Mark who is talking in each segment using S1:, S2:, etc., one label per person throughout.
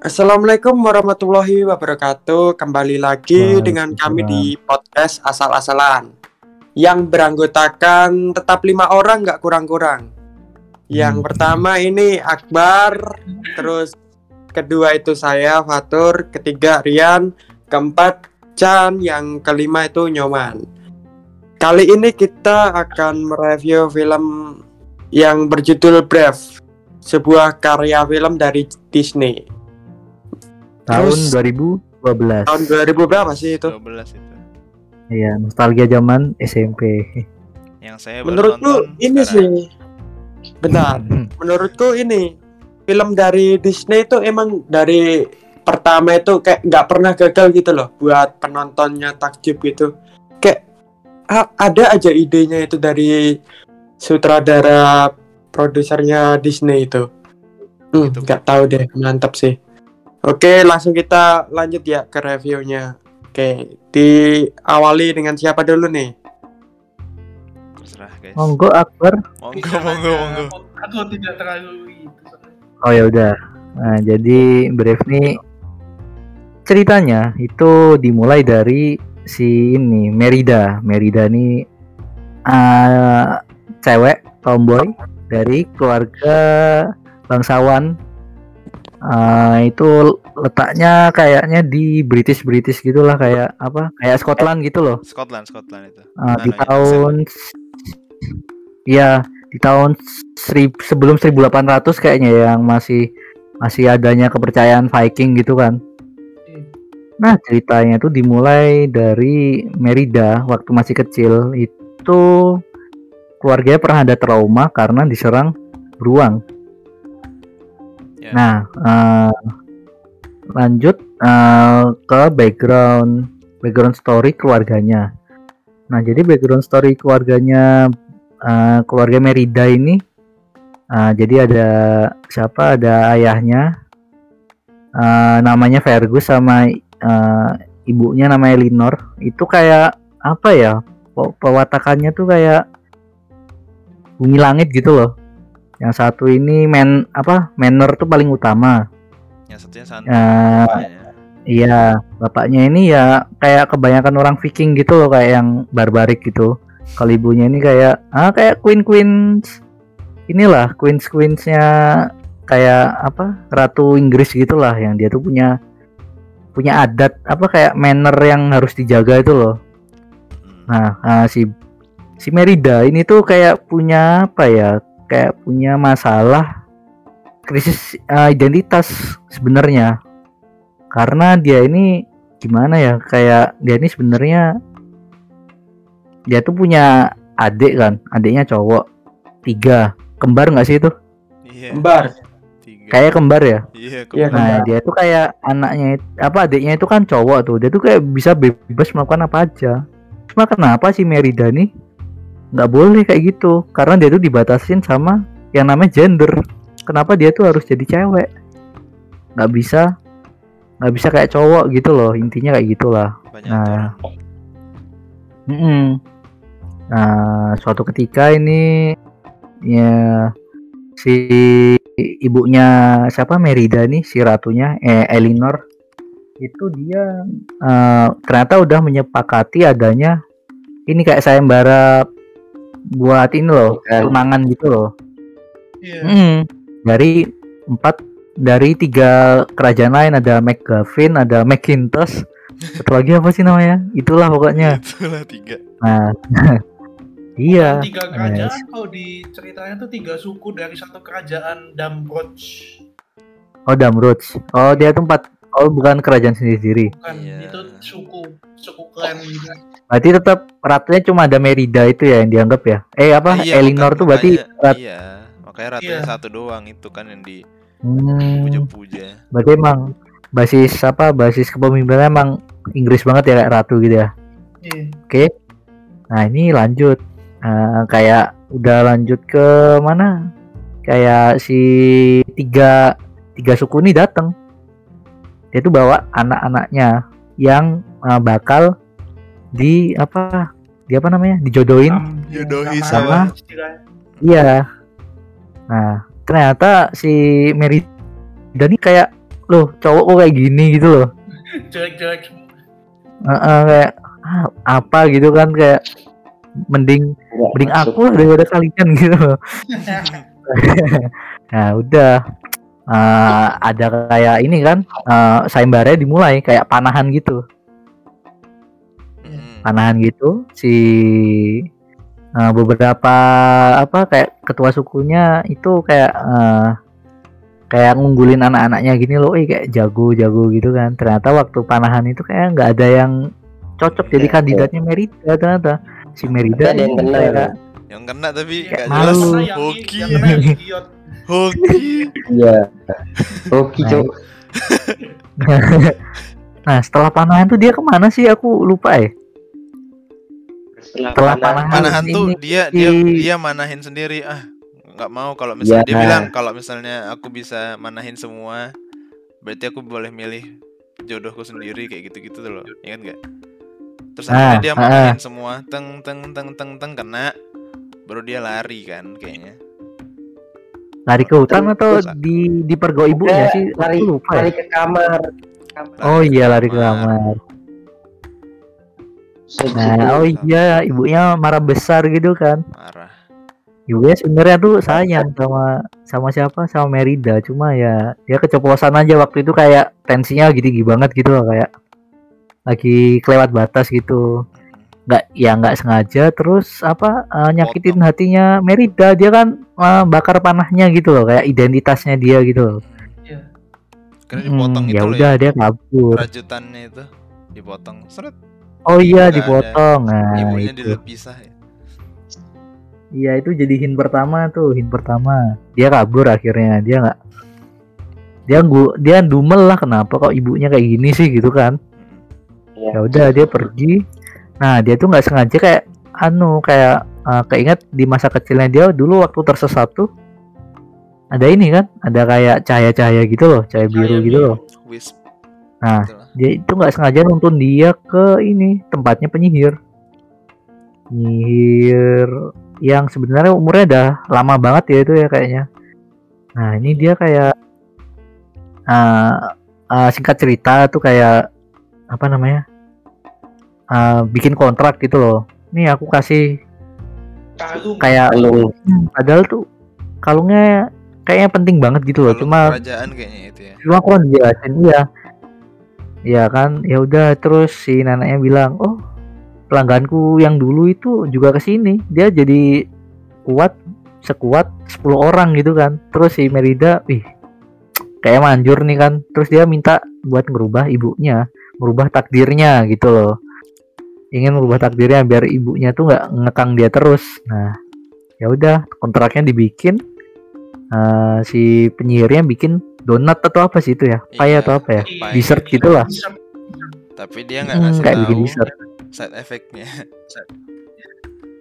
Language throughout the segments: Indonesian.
S1: Assalamualaikum warahmatullahi wabarakatuh. Kembali lagi dengan kami di podcast asal-asalan yang beranggotakan tetap lima orang nggak kurang-kurang. Yang
S2: Hmm.
S1: pertama ini Akbar, terus kedua itu saya Fatur, ketiga Rian, keempat Chan, yang kelima itu Nyoman. Kali ini kita akan mereview film yang berjudul Brave, sebuah karya film dari Disney.
S2: Tahun
S1: Terus-
S2: 2012
S1: Tahun 2000 berapa sih itu?
S3: 12 itu.
S2: Iya nostalgia zaman SMP
S3: Yang saya
S1: Menurutku ini
S3: sekarang.
S1: sih. Benar. Menurutku ini film dari Disney itu emang dari pertama itu kayak nggak pernah gagal gitu loh buat penontonnya takjub gitu. Kayak ada aja idenya itu dari sutradara produsernya Disney itu. Hmm,
S3: Itu.
S1: nggak tahu deh, mantap sih. Oke, langsung kita lanjut ya ke reviewnya. Oke, diawali dengan siapa dulu nih?
S3: Terserah guys.
S2: monggo Akbar
S3: Monggo, monggo, monggo.
S4: Aku, tidak terlalu itu.
S2: oh ya udah nah jadi Brave nih ceritanya itu dimulai dari si ini Merida Merida nih eh, cewek tomboy dari keluarga bangsawan Eh, itu letaknya kayaknya di British British gitulah kayak apa kayak Scotland gitu loh
S3: Scotland, Scotland itu.
S2: Uh, di
S3: Mananya?
S2: tahun ya di tahun serib, sebelum 1800 kayaknya yang masih masih adanya kepercayaan Viking gitu kan. Nah ceritanya itu dimulai dari Merida waktu masih kecil itu keluarganya pernah ada trauma karena diserang beruang.
S3: Ya.
S2: Nah eh, lanjut eh, ke background background story keluarganya. Nah jadi background story keluarganya eh, keluarga Merida ini eh, jadi ada siapa ada ayahnya eh, namanya Fergus sama eh, ibunya namanya Linor itu kayak apa ya pe- pewatakannya tuh kayak bumi langit gitu loh yang satu ini men apa manner tuh paling utama
S3: Yang satunya santai.
S2: Eh,
S3: bapaknya.
S2: Iya, bapaknya ini ya kayak kebanyakan orang Viking gitu loh, kayak yang barbarik gitu. Kalau ibunya ini kayak ah kayak queen queens inilah queens queensnya kayak apa ratu Inggris gitulah yang dia tuh punya punya adat apa kayak manner yang harus dijaga itu loh.
S3: Hmm.
S2: Nah, ah, si si Merida ini tuh kayak punya apa ya? Kayak punya masalah krisis eh, identitas sebenarnya. Karena dia ini gimana ya? Kayak dia ini sebenarnya dia tuh punya adik kan, adiknya cowok tiga kembar nggak sih itu?
S3: Iya.
S1: Kembar.
S3: Tiga.
S2: Kayak kembar ya.
S3: Iya,
S1: Iya,
S3: kembar.
S2: Nah,
S1: Kembar.
S2: dia tuh kayak anaknya apa adiknya itu kan cowok tuh. Dia tuh kayak bisa bebas melakukan apa aja. Cuma kenapa sih Merida nih nggak boleh kayak gitu? Karena dia tuh dibatasin sama yang namanya gender. Kenapa dia tuh harus jadi cewek? Nggak bisa nggak bisa kayak cowok gitu loh. Intinya kayak gitulah.
S3: Banyak
S2: Nah,
S3: aturan.
S2: Mm-mm. Nah, suatu ketika ini ya si ibunya siapa Merida nih si ratunya eh Elinor itu dia eh, ternyata udah menyepakati adanya ini kayak sayembara buat ini loh
S1: Kan.
S2: tunangan gitu loh
S4: Iya.
S2: Mm. dari empat dari tiga kerajaan lain ada McGuffin ada McIntosh satu lagi apa sih namanya itulah pokoknya
S3: Itulah tiga.
S2: Nah, iya.
S4: Tiga kerajaan
S2: Yes.
S4: kalau di ceritanya tuh tiga suku dari satu kerajaan Dambroch.
S2: Oh, Damroach. Oh, dia tuh empat. Oh, bukan kerajaan sendiri-sendiri.
S4: Bukan
S3: Iya.
S4: itu suku suku klan gitu.
S2: Berarti tetap ratunya cuma ada Merida itu ya yang dianggap ya. Eh apa?
S3: Iya,
S2: Elinor tuh berarti
S3: makanya-
S2: rat.
S3: Iya. Makanya ratunya
S4: Iya.
S3: satu doang itu kan yang
S2: Hmm,
S3: dipuja-puja.
S2: berarti emang basis apa? Basis kepemimpinan emang Inggris banget ya kayak ratu gitu ya.
S4: Iya.
S2: Nah, ini lanjut. Eh, kayak udah lanjut ke mana? Kayak si tiga tiga suku ini datang. Dia tuh bawa anak-anaknya yang eh, bakal di apa? Di apa namanya? Dijodohin
S4: Am-
S3: Jodohi
S2: sama-
S4: istilahnya.
S2: Iya. Nah, ternyata si Merida ini kayak loh cowok kok kayak gini gitu loh
S4: jelek-jelek
S2: Heeh, kayak ah, apa gitu kan kayak mending
S5: Nggak
S2: mending aku lah daripada kalian gitu loh nah udah Eh, ada kayak ini kan eh sayembara dimulai kayak panahan gitu. Panahan gitu si eh, beberapa apa kayak ketua sukunya itu kayak eh, kayak ngunggulin anak-anaknya gini loh, eh kayak jago-jago gitu kan. Ternyata waktu panahan itu kayak nggak ada yang cocok jadi
S5: Iya,
S2: kandidatnya Merida ternyata. Si Merida
S5: ada yang kena
S2: kayak-
S3: Yang kena tapi
S2: Kayak
S3: gak jelas.
S2: malu.
S4: Karena yang,
S3: Hoki. Hoki.
S5: Iya. Oke,
S2: Nah,
S5: Cok.
S2: nah setelah panahan tuh dia ke mana sih? Aku lupa ya.
S5: Setelah
S2: Setelah
S5: panahan,
S2: panahan.
S3: Tuh dia dia dia manahin sendiri. Ah, nggak mau kalau misalnya dia
S5: Ya.
S3: bilang kalau misalnya aku bisa manahin semua, berarti aku boleh milih jodohku sendiri kayak gitu-gitu tuh loh. Ingat nggak? Terus
S2: Ah,
S3: akhirnya dia
S2: ah,
S3: manahin semua, teng teng teng teng teng kena, baru dia lari kan kayaknya.
S2: lari ke hutan atau
S3: Terus-
S2: di di pergo ibunya sih?
S5: lari
S2: lupa ya.
S5: lari ke kamar.
S2: Oh iya lari ke kamar. Nah, oh iya ibunya marah besar gitu kan.
S3: Marah.
S2: Ibunya sebenarnya tuh sayang sama sama siapa? Sama Merida. Cuma ya dia keceplosan aja waktu itu kayak tensinya lagi tinggi banget gitu loh kayak lagi kelewat batas gitu. Nggak ya nggak sengaja terus apa eh, nyakitin hatinya Merida. Dia kan eh, bakar panahnya gitu loh kayak identitasnya dia gitu loh.
S4: Iya.
S3: Karena
S2: Hmm,
S3: dipotong
S2: ya
S3: itu loh
S2: udah
S3: ya.
S2: dia kabur.
S3: Rajutannya itu dipotong. Seret.
S2: Oh iya
S3: ada.
S2: dipotong. Nah,
S3: Ibunya
S2: itu.
S3: dipisah ya.
S2: Iya itu jadi hint pertama tuh hint pertama dia kabur akhirnya dia nggak dia gua dia dumel lah kenapa kok ibunya kayak gini sih gitu kan
S5: Iya.
S2: ya udah dia pergi nah dia tuh nggak sengaja kayak anu kayak eh, keinget di masa kecilnya dia dulu waktu tersesat tuh ada ini kan ada kayak cahaya-cahaya gitu loh cahaya biru
S4: Cahaya
S2: gitu loh
S3: Wisp.
S2: Nah,
S3: Gitu
S2: dia itu nggak sengaja nuntun dia ke ini tempatnya penyihir penyihir yang sebenarnya umurnya udah lama banget ya itu ya kayaknya nah ini dia kayak uh, uh, singkat cerita tuh kayak apa namanya uh, bikin kontrak gitu loh nih aku kasih
S4: Kalung.
S2: kayak
S5: Kalung.
S2: Hmm, padahal tuh kalungnya kayaknya penting banget gitu loh
S3: Kalung
S2: cuma
S3: kerajaan kayaknya itu ya.
S2: cuma aku kan dijelasin iya ya kan ya udah terus si neneknya bilang oh pelangganku yang dulu itu juga ke sini dia jadi kuat sekuat 10 orang gitu kan. Terus si Merida ih kayak manjur nih kan. Terus dia minta buat ngerubah ibunya merubah takdirnya gitu loh. Ingin merubah takdirnya biar ibunya tuh nggak ngekang dia terus. Nah ya udah kontraknya dibikin Eh, si penyihirnya bikin donat atau apa sih itu ya pie
S3: Iya,
S2: atau apa ya
S3: pie.
S2: dessert gitu lah
S4: Dessert.
S3: Tapi dia nggak
S2: Hmm,
S3: ngasih
S2: kayak bikin
S3: tahu
S2: dessert
S3: side effect-nya.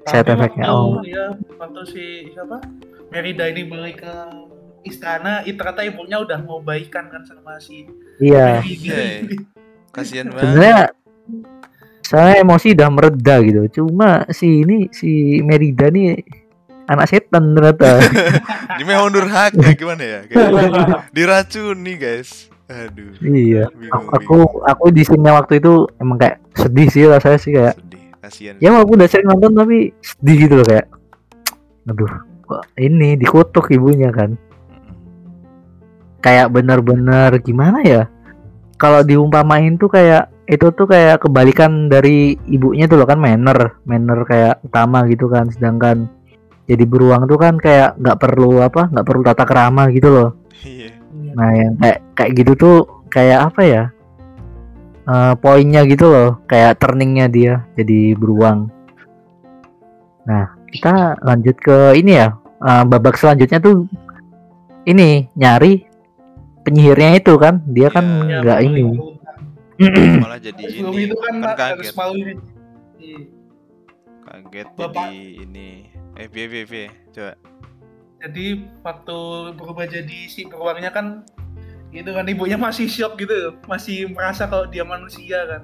S2: Side
S4: waktu,
S2: oh.
S4: ya, waktu si siapa Merida ini balik ke istana, itu ternyata ibunya udah mau baikan kan sama si
S2: iya
S3: Iya.
S4: ini.
S3: Kasihan banget.
S2: sebenarnya saya emosi udah mereda gitu cuma si ini si Merida nih anak setan ternyata
S3: Ini memang durhaka gimana ya? Kayak diracuni, guys. Aduh.
S2: iya
S3: Bingung,
S2: aku
S3: bingung.
S2: aku di sini waktu itu emang kayak sedih sih rasanya sih kayak
S3: sedih. Kasihan.
S2: ya walaupun udah sering nonton tapi sedih gitu loh kayak aduh kok ini dikutuk ibunya kan kayak bener-bener gimana ya kalau diumpamain tuh kayak itu tuh kayak kebalikan dari ibunya tuh loh kan manner manner kayak utama gitu kan sedangkan jadi beruang tuh kan kayak nggak perlu apa nggak perlu tata kerama gitu loh
S3: Iya.
S2: nah yang kayak kayak gitu tuh kayak apa ya Eh poinnya gitu loh kayak turningnya dia jadi beruang nah kita lanjut ke ini ya eh, babak selanjutnya tuh ini nyari penyihirnya itu kan dia kan
S3: Iya.
S4: Ya,
S2: nggak
S4: balik
S2: ini.
S3: Malah jadi ini.
S4: itu kan,
S3: Kan
S4: harus
S3: kaget.
S4: malu ini. Iya.
S3: Kaget
S4: Bapak.
S3: jadi ini. Eh, piye, piye, piye. Coba.
S4: Jadi waktu berubah jadi si beruangnya kan itu kan ibunya masih shock gitu, masih merasa kalau dia manusia kan.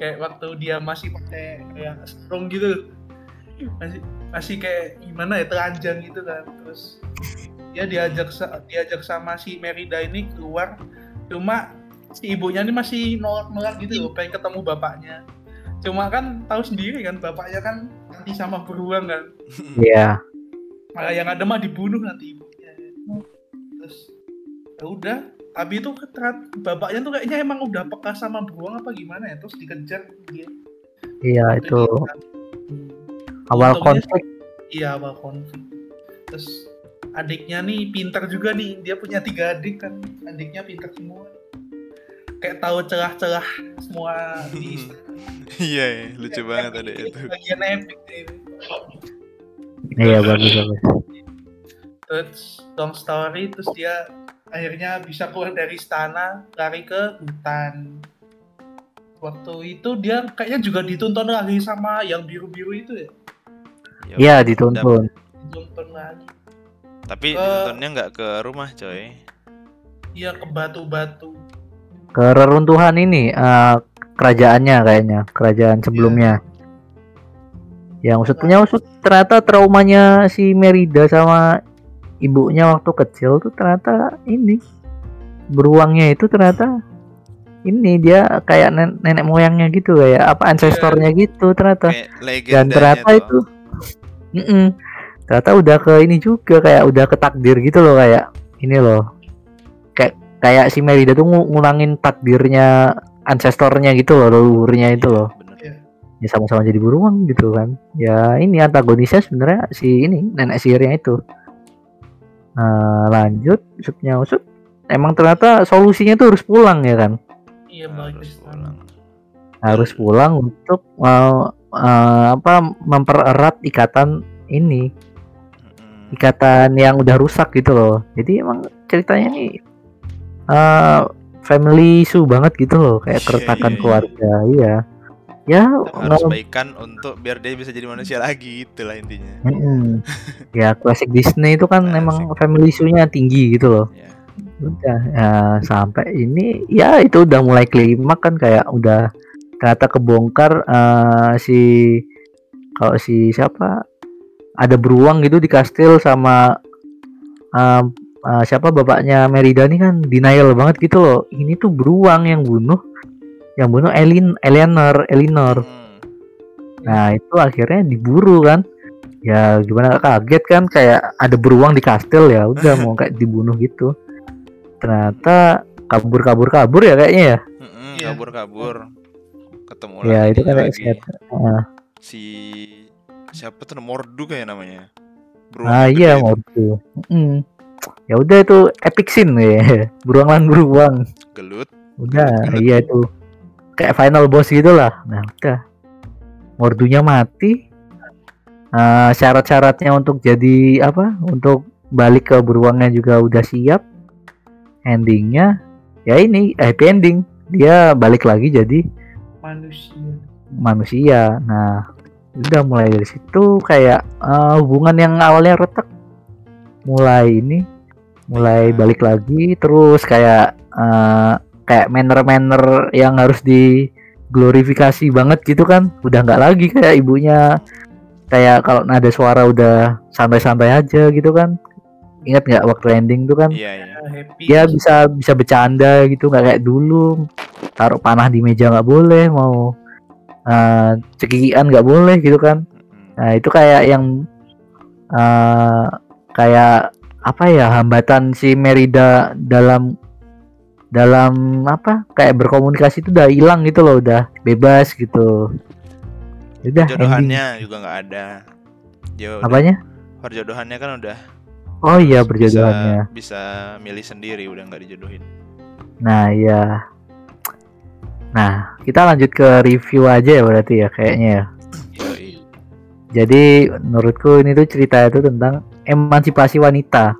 S4: Kayak waktu dia masih pakai kayak sarung gitu. Masih masih kayak gimana ya telanjang gitu kan. Terus dia diajak diajak sama si Merida ini keluar cuma si ibunya ini masih nolak-nolak gitu loh pengen ketemu bapaknya cuma kan tahu sendiri kan bapaknya kan nanti sama beruang kan
S2: Iya.
S4: malah yang ada mah dibunuh nanti ibunya terus ya udah tapi itu ternyata bapaknya tuh kayaknya emang udah peka sama beruang apa gimana ya terus dikejar dia
S2: Iya itu
S4: Hmm.
S2: awal
S4: Untungnya-
S2: konflik.
S4: iya awal konflik terus adiknya nih pintar juga nih dia punya tiga adik kan adiknya pintar semua kayak tahu celah-celah semua di.
S3: Iya, iya, lucu
S4: Kayak
S3: banget
S4: epic
S3: ada
S4: gitu,
S3: itu.
S4: bagian epic itu
S2: Iya bagus bagus.
S4: terus long story terus dia akhirnya bisa keluar dari istana lari ke hutan waktu itu dia kayaknya juga ditonton lagi sama yang biru-biru itu ya
S3: Ya
S2: Iya dituntun.
S4: ditonton lagi
S3: Tapi
S4: Eh.
S3: ditontonnya nggak ke rumah, coy.
S4: iya ke batu-batu
S2: Ke reruntuhan ini eh, kerajaannya kayaknya kerajaan sebelumnya. Yang usut punya usut ternyata traumanya si Merida sama ibunya waktu kecil tuh ternyata ini beruangnya itu ternyata ini dia kayak nen- nenek moyangnya gitu kayak apa ancestornya gitu ternyata dan ternyata
S3: tuh.
S2: itu Mm-mm. ternyata udah ke ini juga kayak udah ke takdir gitu loh kayak ini loh kayak si Merida tuh ngu- ngulangin takdirnya ancestornya gitu loh leluhurnya itu
S3: Iya,
S2: loh
S3: bener.
S2: ya sama-sama jadi beruang gitu kan. Ya ini antagonisnya sebenarnya si ini nenek sihirnya itu. Nah lanjut usutnya usut. Emang ternyata solusinya tuh harus pulang ya kan?
S4: Iya balik ke
S3: Harus pulang.
S2: harus pulang untuk uh, uh, apa mempererat ikatan ini. Ikatan yang udah rusak gitu loh. Jadi emang ceritanya nih uh, family issue banget gitu loh kayak
S3: Iya,
S2: keretakan keluarga iya ya
S3: Harus baikan untuk biar dia bisa jadi manusia lagi, itulah intinya.
S2: Mm-mm. ya klasik Disney itu kan
S3: Klasik.
S2: emang family issue-nya tinggi gitu loh
S3: Ya.
S2: udah ya, sampai ini ya itu udah mulai klimak kan kayak udah ternyata kebongkar eh, si kalau si siapa ada beruang gitu di kastil sama em, eh, siapa bapaknya Merida nih kan denial banget gitu loh ini tuh beruang yang bunuh yang bunuh Elin Eleanor Elinor
S3: Hmm.
S2: Nah itu akhirnya diburu kan Ya gimana kaget kan Kayak ada beruang di kastil ya Udah mau kayak dibunuh gitu Ternyata kabur-kabur-kabur ya kayaknya ya
S4: Iya.
S3: kabur-kabur. Ketemu
S2: Ya
S3: lagi
S2: itu kan
S3: lagi.
S2: set- Ah,
S3: si siapa tuh Mordu kayak namanya. Bro,
S2: Ah iya mau tuh Mm. Ya udah itu epic scene ya. Beruang beruang.
S3: Gelut.
S2: Udah
S3: Gelut.
S2: iya itu. Kayak final boss gitu lah. Nah udah. Mordunya mati. Eh, Syarat-syaratnya untuk jadi apa? Untuk balik ke beruangnya juga udah siap. Endingnya Ya ini happy ending. Dia balik lagi jadi
S4: manusia.
S2: manusia. Nah udah mulai dari situ kayak eh, hubungan yang awalnya retak. Mulai ini mulai
S3: Iya.
S2: balik lagi terus kayak eh, kayak manner-manner yang harus di glorifikasi banget gitu kan. Udah nggak lagi kayak ibunya. Kayak kalau nada suara udah santai-santai aja gitu kan. Ingat nggak waktu ending tuh kan?
S3: Iya, iya.
S4: Ya, happy.
S2: Dia bisa bisa bercanda gitu nggak kayak dulu. Taruh panah di meja nggak boleh mau eh cekikian nggak boleh gitu kan. Nah itu kayak yang eh kayak apa ya hambatan si Merida dalam dalam apa kayak berkomunikasi itu udah hilang gitu loh udah bebas gitu udah ending.
S3: Jodohannya juga nggak ada. Dia udah-
S2: apanya
S3: perjodohannya kan udah
S2: oh iya
S3: bisa-
S2: berjodohannya
S3: bisa, milih sendiri udah nggak dijodohin.
S2: Nah, iya. Nah, kita lanjut ke review aja ya berarti ya kayaknya ya. Jadi menurutku ini tuh cerita itu tentang emansipasi wanita.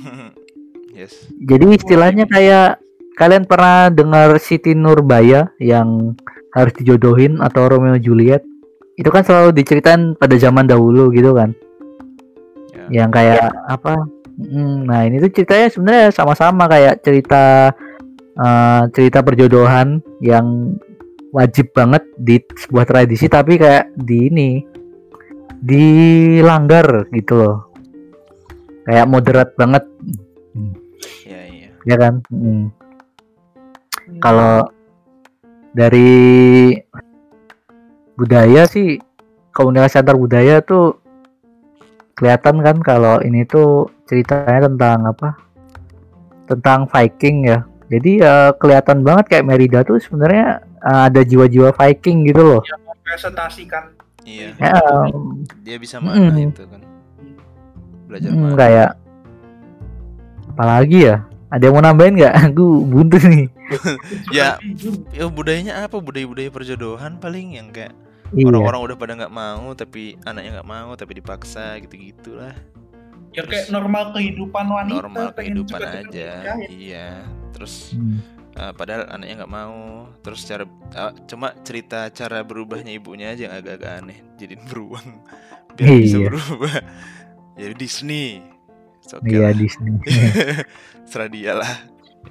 S3: yes.
S2: Jadi istilahnya kayak kalian pernah dengar Siti Nurbaya yang harus dijodohin atau Romeo Juliet? Itu kan selalu diceritain pada zaman dahulu gitu kan.
S3: Ya.
S2: Yang kayak apa? Mm, Nah, ini tuh ceritanya sebenarnya sama-sama kayak cerita eh, cerita perjodohan yang wajib banget di sebuah tradisi tapi kayak di ini dilanggar gitu loh. Kayak moderat banget,
S3: Iya, iya.
S2: ya kan? Mm.
S4: Hmm.
S2: Kalau dari budaya sih komunikasi antar budaya tuh kelihatan kan kalau ini tuh ceritanya tentang apa? Tentang Viking ya. Jadi ya kelihatan banget kayak Merida tuh sebenarnya eh, ada jiwa-jiwa Viking gitu loh.
S4: yang mempresentasikan
S3: Iya.
S2: Ya, em,
S3: Dia bisa mana
S2: Mm-mm.
S3: itu kan. Belajar
S2: Hmm,
S3: mana.
S2: kayak apalagi ya? Ada yang mau nambahin nggak? Aku buntu nih.
S3: Ya, ya budayanya apa? Budaya-budaya perjodohan paling yang kayak
S2: Iya.
S3: orang-orang udah pada nggak mau tapi anaknya nggak mau tapi dipaksa gitu-gitulah.
S4: ya kayak normal kehidupan wanita
S3: Normal kehidupan aja.
S4: ya.
S3: Iya. Terus
S2: Hmm.
S3: Eh, padahal anaknya nggak mau. Terus cara eh, cuma cerita cara berubahnya ibunya aja yang agak-agak aneh. Jadiin beruang biar bisa
S2: Iya.
S3: berubah. Jadi Disney. It's okay
S2: Iya
S3: lah.
S2: Disney.
S3: Serah dia lah.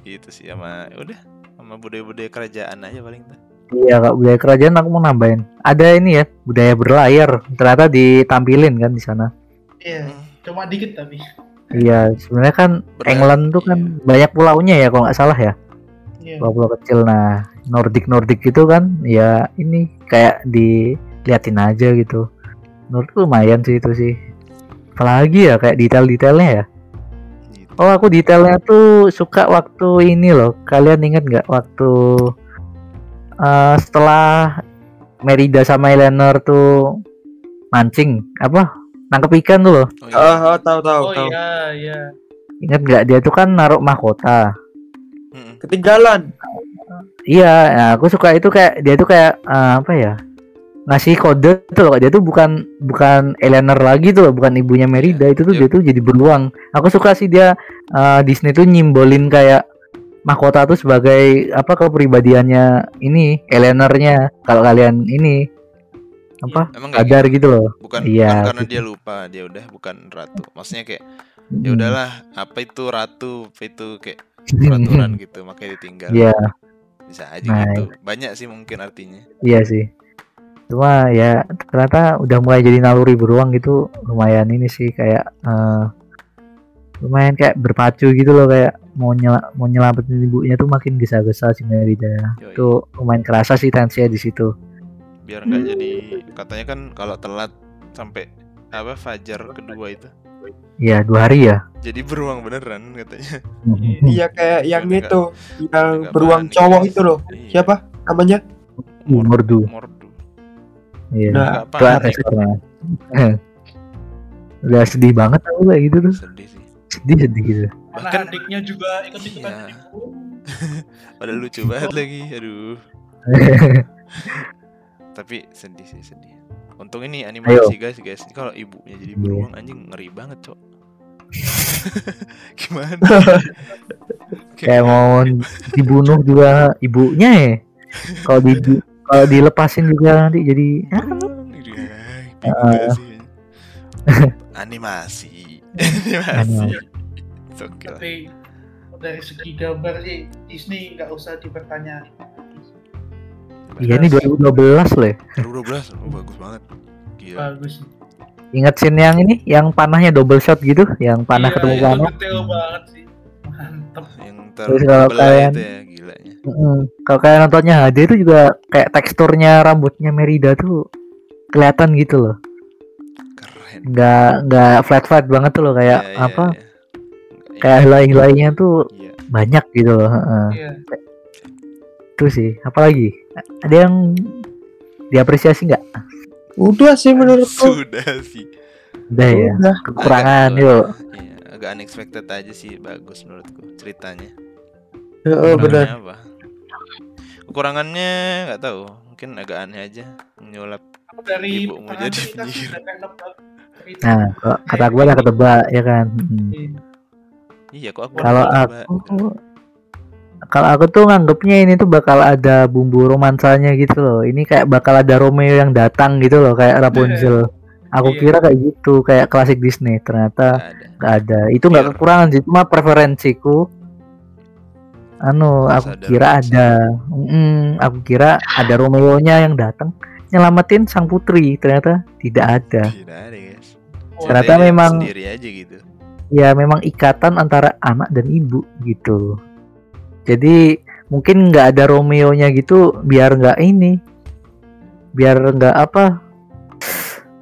S3: Gitu sih sama ya udah sama budaya-budaya kerajaan aja paling tuh.
S2: Iya kak budaya kerajaan aku mau nambahin. Ada ini ya budaya berlayar. Ternyata ditampilin kan di sana.
S4: iya
S3: Hmm.
S4: cuma dikit tapi
S2: Iya sebenarnya kan
S3: Berlayar,
S2: England tuh kan banyak pulaunya ya kalau nggak salah ya.
S4: Iya
S2: Pulau-pulau kecil. Nah Nordic Nordic itu kan ya ini kayak diliatin aja gitu. Menurutku lumayan sih itu sih. Apalagi ya kayak detail-detailnya ya.
S3: Gitu.
S2: Oh aku detailnya tuh suka waktu ini loh. Kalian inget nggak waktu eh, setelah Merida sama Eleanor tuh mancing apa nangkep ikan tuh loh.
S3: Oh, iya.
S1: Oh, oh, tahu tahu
S4: oh
S1: tahu.
S4: iya iya
S2: Ingat nggak dia tuh kan naruh mahkota.
S1: Ketinggalan.
S2: Iya, nah, aku suka itu kayak dia tuh kayak eh, apa ya? ngasih kode tuh loh dia tuh bukan bukan Eleanor lagi tuh loh, bukan ibunya Merida itu tuh
S3: iya.
S2: dia tuh jadi beruang. Aku suka sih dia eh, Disney tuh nyimbolin kayak mahkota tuh sebagai apa kepribadiannya ini Eleanornya kalau kalian ini apa
S3: Emang nggak
S2: sadar gitu loh.
S3: bukan
S2: Iya,
S3: bukan karena
S2: gitu.
S3: dia lupa dia udah bukan ratu maksudnya kayak ya
S2: Hmm.
S3: udahlah apa itu ratu apa itu kayak peraturan gitu makanya ditinggal
S2: Iya,
S3: bisa aja
S2: Nah,
S3: gitu banyak sih mungkin artinya
S2: iya sih. Cuma ya ternyata udah mulai jadi naluri beruang gitu lumayan ini sih kayak eh, lumayan kayak berpacu gitu loh kayak mau nyela mau nyelamatin ibunya tuh makin gesa-gesa si Merida.
S3: Yoi.
S2: Tuh lumayan kerasa sih tensinya di situ.
S3: biar nggak jadi katanya kan kalau telat sampai apa fajar kedua itu
S2: Iya dua hari ya.
S3: jadi beruang beneran katanya
S1: Iya kayak yang
S3: nggak-
S1: itu, yang beruang
S3: panik.
S1: cowok itu loh.
S3: Iya.
S1: Siapa namanya?
S2: Mordu.
S3: mordu
S2: Iya.
S1: Nah,
S3: panik.
S2: Udah sedih banget aku kayak gitu tuh.
S3: sedih sih
S2: Sedih sedih gitu.
S3: Bahkan-
S4: adiknya juga ikut-ikutan
S3: Iya. padahal lucu banget lagi aduh tapi sedih sih sedih untung ini animasi guys. Guys Ini kalau ibunya jadi
S2: Iya.
S3: beruang anjing ngeri banget cok. Gimana?
S2: Kayak mau dibunuh juga ibunya ya? Kalau di kalau dilepasin juga nanti jadi
S3: Iya, animasi. Animasi.
S4: Tapi dari segi gambar sih Disney nggak usah dipertanyakan
S2: iya ini 2012 loh ya.
S3: 2012 oh, bagus banget. Gila.
S4: Bagus.
S2: Ingat scene yang ini? Yang panahnya double shot gitu? Yang panah
S4: Iya,
S2: ketemu panah
S4: detail banget sih. Mantep.
S3: Yang
S2: Terus kalau kalian-
S3: itu ya gilanya.
S2: Kalau kalian nontonnya HD itu juga kayak teksturnya rambutnya Merida tuh kelihatan gitu loh.
S3: Keren.
S2: Nggak nggak flat flat banget tuh loh kayak
S3: Iya, iya,
S2: apa?
S3: iya.
S2: kayak helai helainya tuh
S3: iya.
S2: banyak gitu loh heeh.
S4: iya
S2: itu sih apalagi ada yang diapresiasi nggak
S1: Udah sih menurutku.
S3: sudah sih
S2: udah ya
S1: Udah.
S2: kekurangan
S3: Agak-
S2: yuk
S3: iya, agak unexpected aja sih bagus menurutku ceritanya
S1: Heeh, benar.
S3: Kekurangannya apa kekurangannya nggak tahu mungkin agak aneh aja menyulap
S4: dari
S3: Ibu mau jadi penyihir.
S2: nah kok kata gue udah ketebak ya kan Hmm.
S4: Iya.
S3: iya kok aku
S2: kalau aku kalau aku tuh nganggepnya ini tuh bakal ada bumbu romansanya gitu loh. Ini kayak bakal ada Romeo yang datang gitu loh kayak Rapunzel. Aku
S4: Iya.
S2: kira kayak gitu kayak klasik Disney. Ternyata
S3: Nggak ada.
S2: ada. Itu nggak
S3: Biar-
S2: kekurangan sih cuma preferensiku. Anu aku
S3: Sadar
S2: kira
S3: romansa.
S2: ada. Mm, aku kira ada Romeo nya yang datang nyelamatin sang putri. Ternyata tidak ada.
S3: Tidak ada guys.
S4: Oh,
S2: Ternyata memang-
S3: sendiri aja gitu.
S2: ya memang ikatan antara anak dan ibu gitu jadi mungkin nggak ada Romeo-nya gitu biar nggak ini. Biar nggak apa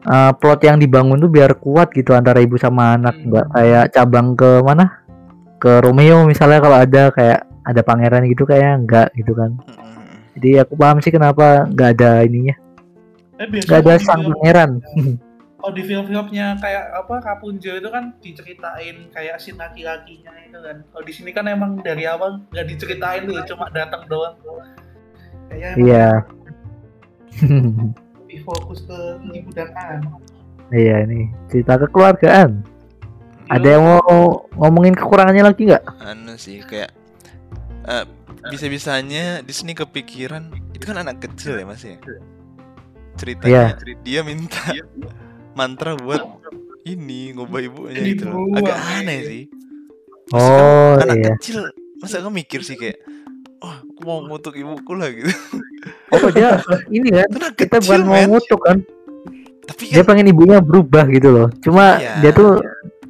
S2: eh, plot yang dibangun tuh biar kuat gitu antara ibu sama anak.
S4: Hmm.
S2: nggak kayak cabang ke mana? Ke Romeo misalnya kalau ada kayak ada pangeran gitu kayak nggak gitu kan.
S3: Mm-mm.
S2: jadi aku paham sih kenapa nggak ada ininya.
S4: Eh,
S2: nggak ada
S4: kalau di
S2: sang pangeran
S4: kalau di film-filmnya kayak apa Rapunzel itu kan diceritain kayak si laki-lakinya itu kan. Kalau di sini kan emang dari awal nggak diceritain dulu, cuma datang doang. Kayaknya emang
S2: iya
S4: lebih fokus ke ibu dan anak.
S2: iya ini cerita kekeluargaan
S4: Iya.
S2: ada yang mau ngomongin kekurangannya lagi nggak
S3: anu sih kayak eh, bisa-bisanya Disney kepikiran itu kan anak kecil ya mas ya ceritanya dia minta mantra buat ini ngubah ibunya gitu loh. agak
S4: iya.
S3: aneh sih.
S2: Oh
S3: anak
S2: iya.
S3: kecil masa kamu mikir sih kayak oh aku mau ngutuk ibuku lah gitu.
S2: Oh dia ini kan
S3: anak
S2: kita bukan
S3: kecil
S2: mau ngutuk kan?
S3: Tapi
S2: dia
S3: kan
S2: pengen ibunya berubah gitu loh. Cuma
S3: Iya.
S2: dia tuh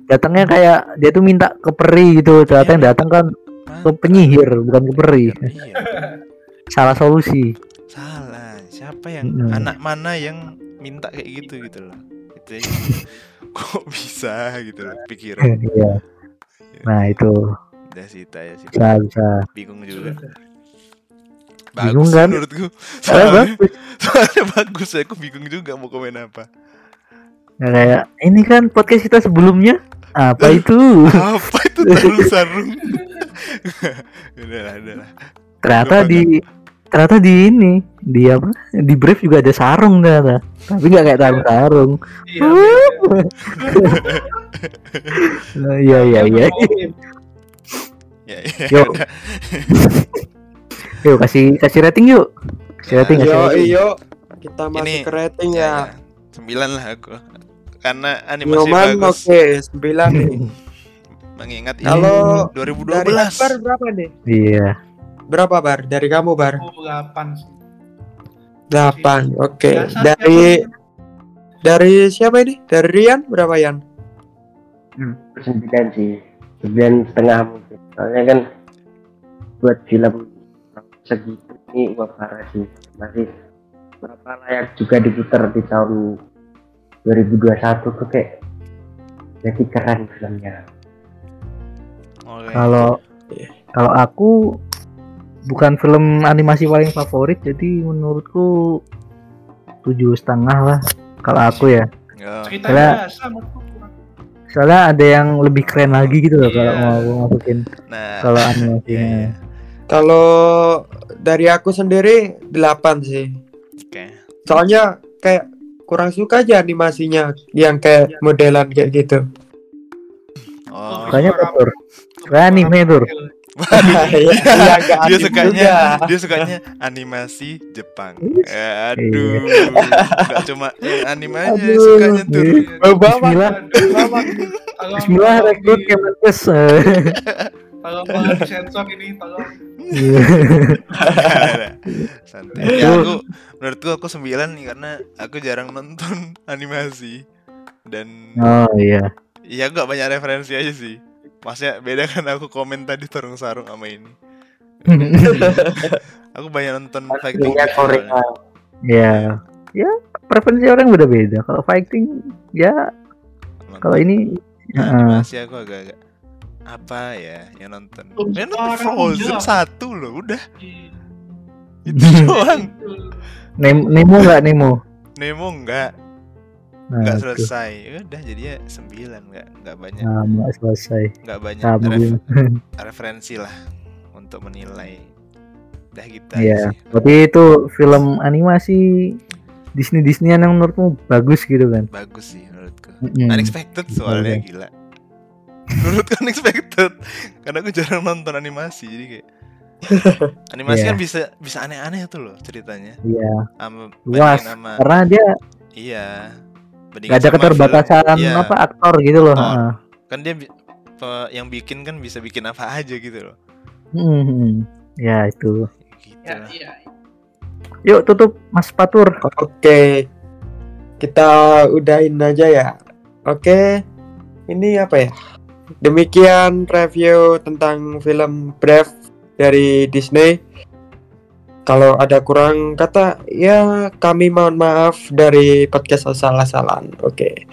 S2: datangnya kayak dia tuh minta ke peri gitu ternyata
S3: Iya.
S2: yang datang kan ke penyihir bukan ke peri.
S3: iya.
S2: Salah solusi.
S3: Salah. Siapa yang
S2: Mm-mm.
S3: anak mana yang minta kayak gitu gitu loh itu aja. kok bisa gitu loh pikiran.
S2: Iya. Nah itu.
S3: Udah sih itu aja sih.
S2: Bisa bisa.
S3: Bingung juga.
S2: Bingung
S3: bagus
S2: kan?
S3: menurutku.
S2: Soalnya
S3: soalnya,
S2: bagus.
S3: soalnya bagus. Aku bingung juga mau komen apa.
S2: Nah, kayak ini kan podcast kita sebelumnya? Apa itu?
S3: apa itu sarung sarung? Udah lah udah lah.
S2: Ternyata di ternyata di ini di apa di brief juga ada sarung ternyata tapi nggak kayak sarung sarung
S4: Iya.
S2: Nah, iya iya iya
S3: ya, ya,
S2: Yuk.
S3: udah.
S2: yuk kasih kasih rating yuk kasih rating kasih
S1: Yo
S2: rating.
S1: iyo kita masuk
S3: Ini,
S1: ke rating
S3: Ya,
S1: ya.
S3: ya. sembilan lah aku karena animasi
S1: Nyoman
S3: bagus
S1: oke sembilan nih.
S3: mengingat ini
S1: Kalau
S3: 2012
S1: dari berapa nih?
S2: iya
S1: Berapa bar? Dari kamu bar?
S4: Aku 8 sih.
S1: Delapan. Oke.
S4: Biasa
S1: Dari
S4: siapa?
S1: dari siapa ini? Dari Rian berapa Yan?
S5: sembilan sih sembilan setengah mungkin soalnya kan buat film segitu ini wah parah sih masih berapa layak juga diputar di tahun 2021 tuh kayak jadi keren filmnya
S3: Oke.
S2: kalau kalau aku bukan film animasi paling favorit jadi menurutku tujuh setengah lah kalau aku ya
S3: Ya.
S4: Menurutku kurang.
S2: soalnya ada yang lebih keren lagi gitu loh kalau
S4: Iya.
S2: mau aku masukin
S3: nah
S2: kalau
S3: iya,
S2: animasinya
S3: iya.
S1: Kalau dari aku sendiri delapan sih.
S3: oke
S1: Soalnya kayak kurang suka aja animasinya yang kayak modelan kayak gitu.
S3: oh
S2: apa tur? Sukanya anime tur.
S1: Iya, iya, nggak
S3: dia
S1: adil
S3: sukanya
S1: juga.
S3: dia sukanya animasi Jepang
S2: Iya.
S3: Eh, aduh nggak cuma yang anime aja
S2: Aduh,
S3: sukanya tuh
S2: iya.
S1: Bawa.
S2: Bismillah, Bismillah rekrut Kemenkes. eh.
S4: Tolong ini, tolong.
S3: santai ya aku menurutku aku sembilan nih karena aku jarang nonton animasi dan
S2: oh iya.
S3: ya gak banyak referensi aja sih maksudnya beda kan aku komen tadi tarung sarung sama ini aku banyak nonton fighting
S5: Korea
S2: ya. Ya, preferensi orang beda-beda. Kalau fighting ya kalau ini Heeh.
S3: animasi aku agak-agak apa ya yang nonton ya nonton Frozen
S4: juga.
S3: satu loh udah
S4: Iya.
S3: itu doang
S2: Nemo, Nemo nggak Nemo?
S3: Nemo enggak
S2: Nah,
S3: enggak
S2: itu.
S3: selesai Ya udah jadinya sembilan enggak enggak banyak
S2: Nah, nggak selesai.
S3: enggak banyak
S2: Sama
S3: ref- referensi lah untuk menilai udah gitu
S2: Iya.
S3: sih
S2: Tapi itu film animasi Disney Disneyan yang menurutmu bagus gitu kan?
S3: bagus sih menurutku
S2: Mm-mm.
S3: unexpected soalnya
S2: Iya.
S3: gila menurutku unexpected karena aku jarang nonton animasi jadi kayak animasi
S2: Iya.
S3: kan bisa bisa aneh-aneh tuh loh ceritanya
S2: Iya.
S3: sama
S2: Luas.
S3: sama
S2: Karena dia
S3: iya
S2: nggak ada
S3: sama
S2: keterbatasan
S3: film- iya,
S2: apa aktor gitu loh.
S3: Aktor.
S2: Heeh.
S3: kan dia yang bikin kan bisa bikin apa aja gitu loh
S2: Hmm, Ya itu.
S3: gitu
S4: Ya, iya.
S2: Yuk tutup Mas Patur.
S1: Oke. Kita udahin aja ya. Oke. Ini apa ya? Demikian review tentang film Brave dari Disney. Kalau ada kurang kata, ya kami mohon maaf dari podcast salah-salan. Oke.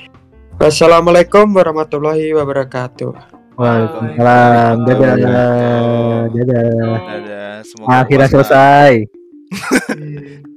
S1: Wassalamualaikum warahmatullahi wabarakatuh.
S2: Waalaikumsalam. Dadah. Dadah.
S3: Dadah. Semoga
S2: Akhirnya selesai.